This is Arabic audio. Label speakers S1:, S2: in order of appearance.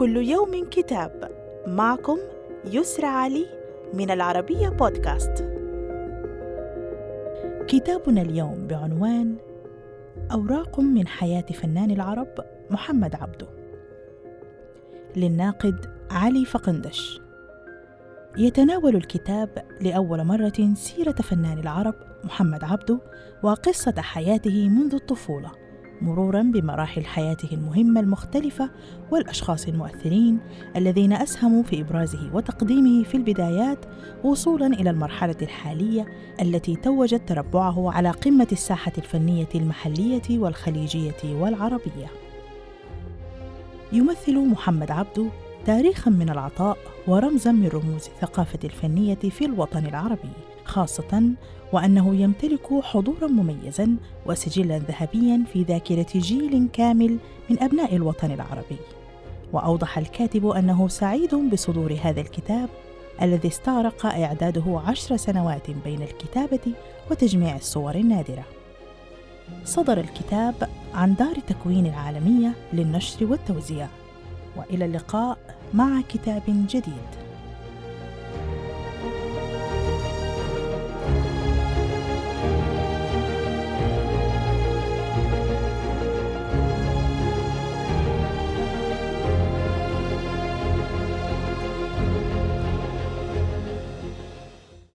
S1: كل يوم كتاب. معكم يسرى علي من العربية بودكاست. كتابنا اليوم بعنوان أوراق من حياة فنان العرب محمد عبده. للناقد علي فقندش. يتناول الكتاب لأول مرة سيرة فنان العرب محمد عبده وقصة حياته منذ الطفولة. مرورا بمراحل حياته المهمة المختلفة والأشخاص المؤثرين الذين أسهموا في إبرازه وتقديمه في البدايات وصولا إلى المرحلة الحالية التي توجت تربعه على قمة الساحة الفنية المحلية والخليجية والعربية. يمثل محمد عبده تاريخا من العطاء ورمزا من رموز الثقافة الفنية في الوطن العربي خاصة وأنه يمتلك حضورا مميزا وسجلا ذهبيا في ذاكرة جيل كامل من أبناء الوطن العربي. وأوضح الكاتب أنه سعيد بصدور هذا الكتاب الذي استغرق إعداده عشر سنوات بين الكتابة وتجميع الصور النادرة. صدر الكتاب عن دار التكوين العالمية للنشر والتوزيع. وإلى اللقاء مع كتاب جديد.